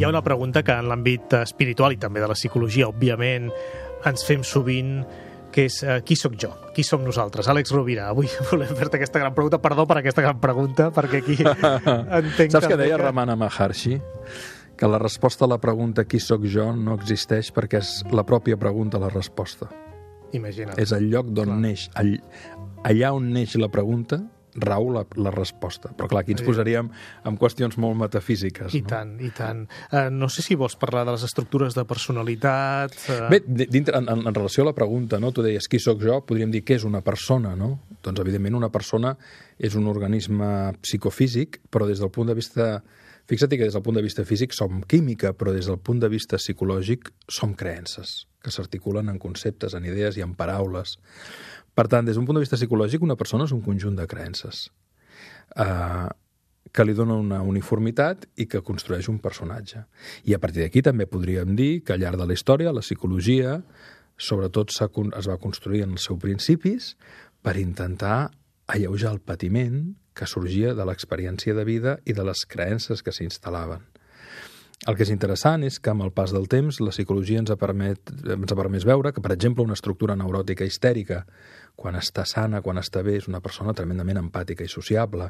Hi ha una pregunta que en l'àmbit espiritual i també de la psicologia, òbviament, ens fem sovint, que és uh, qui sóc jo? Qui som nosaltres? Àlex Rovira, avui volem fer-te aquesta gran pregunta. Perdó per aquesta gran pregunta, perquè aquí entenc... Saps que deia que... Ramana Maharshi? Que la resposta a la pregunta qui sóc jo no existeix perquè és la pròpia pregunta la resposta. Imagina't. És el lloc d'on neix. All, allà on neix la pregunta rau la, la resposta. Però clar, aquí ens posaríem en qüestions molt metafísiques. I no? tant, i tant. Uh, no sé si vols parlar de les estructures de personalitat... Uh... Bé, dintre, en, en relació a la pregunta, no? tu deies qui sóc jo, podríem dir què és una persona, no? Doncs evidentment una persona és un organisme psicofísic, però des del punt de vista... Fixa't que des del punt de vista físic som química, però des del punt de vista psicològic som creences, que s'articulen en conceptes, en idees i en paraules. Per tant, des d'un punt de vista psicològic, una persona és un conjunt de creences eh, que li dona una uniformitat i que construeix un personatge. I a partir d'aquí també podríem dir que al llarg de la història la psicologia sobretot es va construir en els seus principis per intentar alleujar el patiment que sorgia de l'experiència de vida i de les creences que s'instal·laven. El que és interessant és que amb el pas del temps la psicologia ens ha, permet, ens ha permès veure que, per exemple, una estructura neuròtica histèrica quan està sana, quan està bé, és una persona tremendament empàtica i sociable,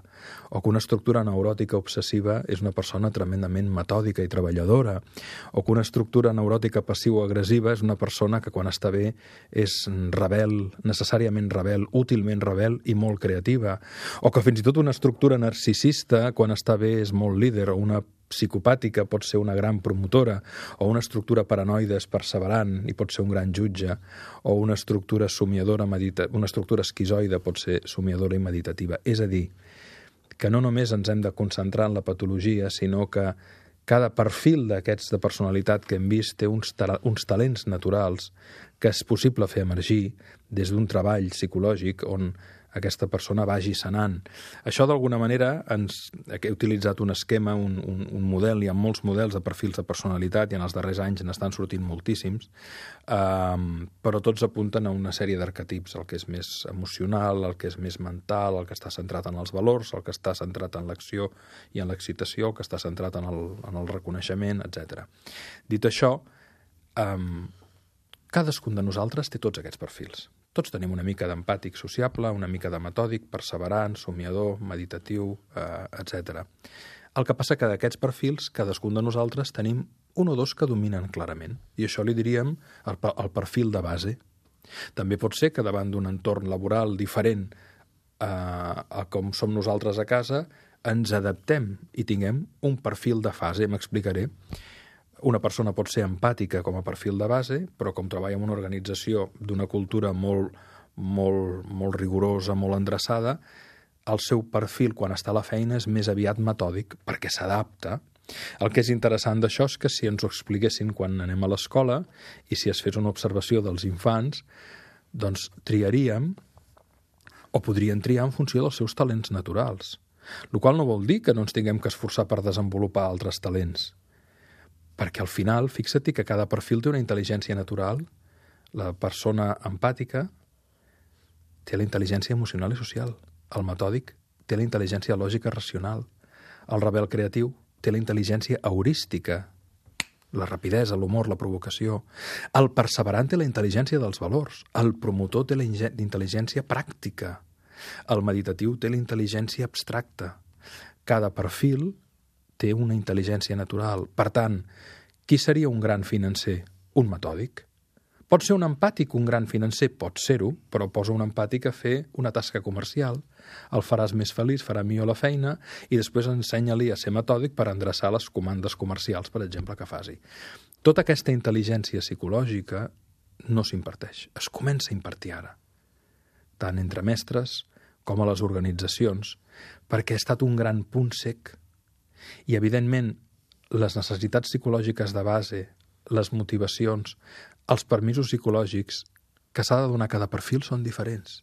o que una estructura neuròtica obsessiva és una persona tremendament metòdica i treballadora, o que una estructura neuròtica passiu-agressiva és una persona que quan està bé és rebel, necessàriament rebel, útilment rebel i molt creativa, o que fins i tot una estructura narcisista quan està bé és molt líder, o una psicopàtica pot ser una gran promotora, o una estructura paranoide és perseverant i pot ser un gran jutge, o una estructura somiadora medita una estructura esquizoide pot ser somiadora i meditativa. És a dir, que no només ens hem de concentrar en la patologia, sinó que cada perfil d'aquests de personalitat que hem vist té uns, ta uns talents naturals que és possible fer emergir des d'un treball psicològic on aquesta persona vagi sanant. Això, d'alguna manera, ens, he utilitzat un esquema, un, un, un model, hi ha molts models de perfils de personalitat i en els darrers anys n'estan sortint moltíssims, um, però tots apunten a una sèrie d'arquetips, el que és més emocional, el que és més mental, el que està centrat en els valors, el que està centrat en l'acció i en l'excitació, el que està centrat en el, en el reconeixement, etc. Dit això, um, cadascun de nosaltres té tots aquests perfils. Tots tenim una mica d'empàtic sociable, una mica de metòdic, perseverant, somiador, meditatiu, eh, etc. El que passa que d'aquests perfils, cadascun de nosaltres tenim un o dos que dominen clarament. I això li diríem el, el perfil de base. També pot ser que davant d'un entorn laboral diferent eh, a com som nosaltres a casa, ens adaptem i tinguem un perfil de fase, m'explicaré. Una persona pot ser empàtica com a perfil de base, però com treballa en una organització d'una cultura molt, molt, molt rigorosa, molt endreçada, el seu perfil quan està a la feina és més aviat metòdic perquè s'adapta. El que és interessant d'això és que si ens ho expliquessin quan anem a l'escola i si es fes una observació dels infants, doncs triaríem o podrien triar en funció dels seus talents naturals. El qual no vol dir que no ens tinguem que esforçar per desenvolupar altres talents. Perquè al final, fixa-t'hi que cada perfil té una intel·ligència natural. La persona empàtica té la intel·ligència emocional i social. El metòdic té la intel·ligència lògica racional. El rebel creatiu té la intel·ligència heurística, la rapidesa, l'humor, la provocació. El perseverant té la intel·ligència dels valors. El promotor té la intel·ligència pràctica. El meditatiu té la intel·ligència abstracta. Cada perfil té una intel·ligència natural. Per tant, qui seria un gran financer? Un metòdic. Pot ser un empàtic un gran financer? Pot ser-ho, però posa un empàtic a fer una tasca comercial. El faràs més feliç, farà millor la feina i després ensenya-li a ser metòdic per endreçar les comandes comercials, per exemple, que faci. Tota aquesta intel·ligència psicològica no s'imparteix, es comença a impartir ara, tant entre mestres com a les organitzacions, perquè ha estat un gran punt sec i, evidentment, les necessitats psicològiques de base, les motivacions, els permisos psicològics que s'ha de donar cada perfil són diferents.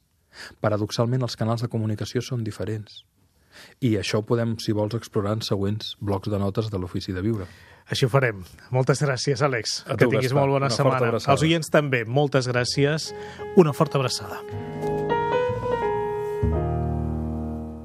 Paradoxalment, els canals de comunicació són diferents. I això ho podem, si vols, explorar en següents blocs de notes de l'Ofici de Viure. Així ho farem. Moltes gràcies, Àlex. A que tinguis molt bona Una setmana. Els oients també, moltes gràcies. Una forta abraçada.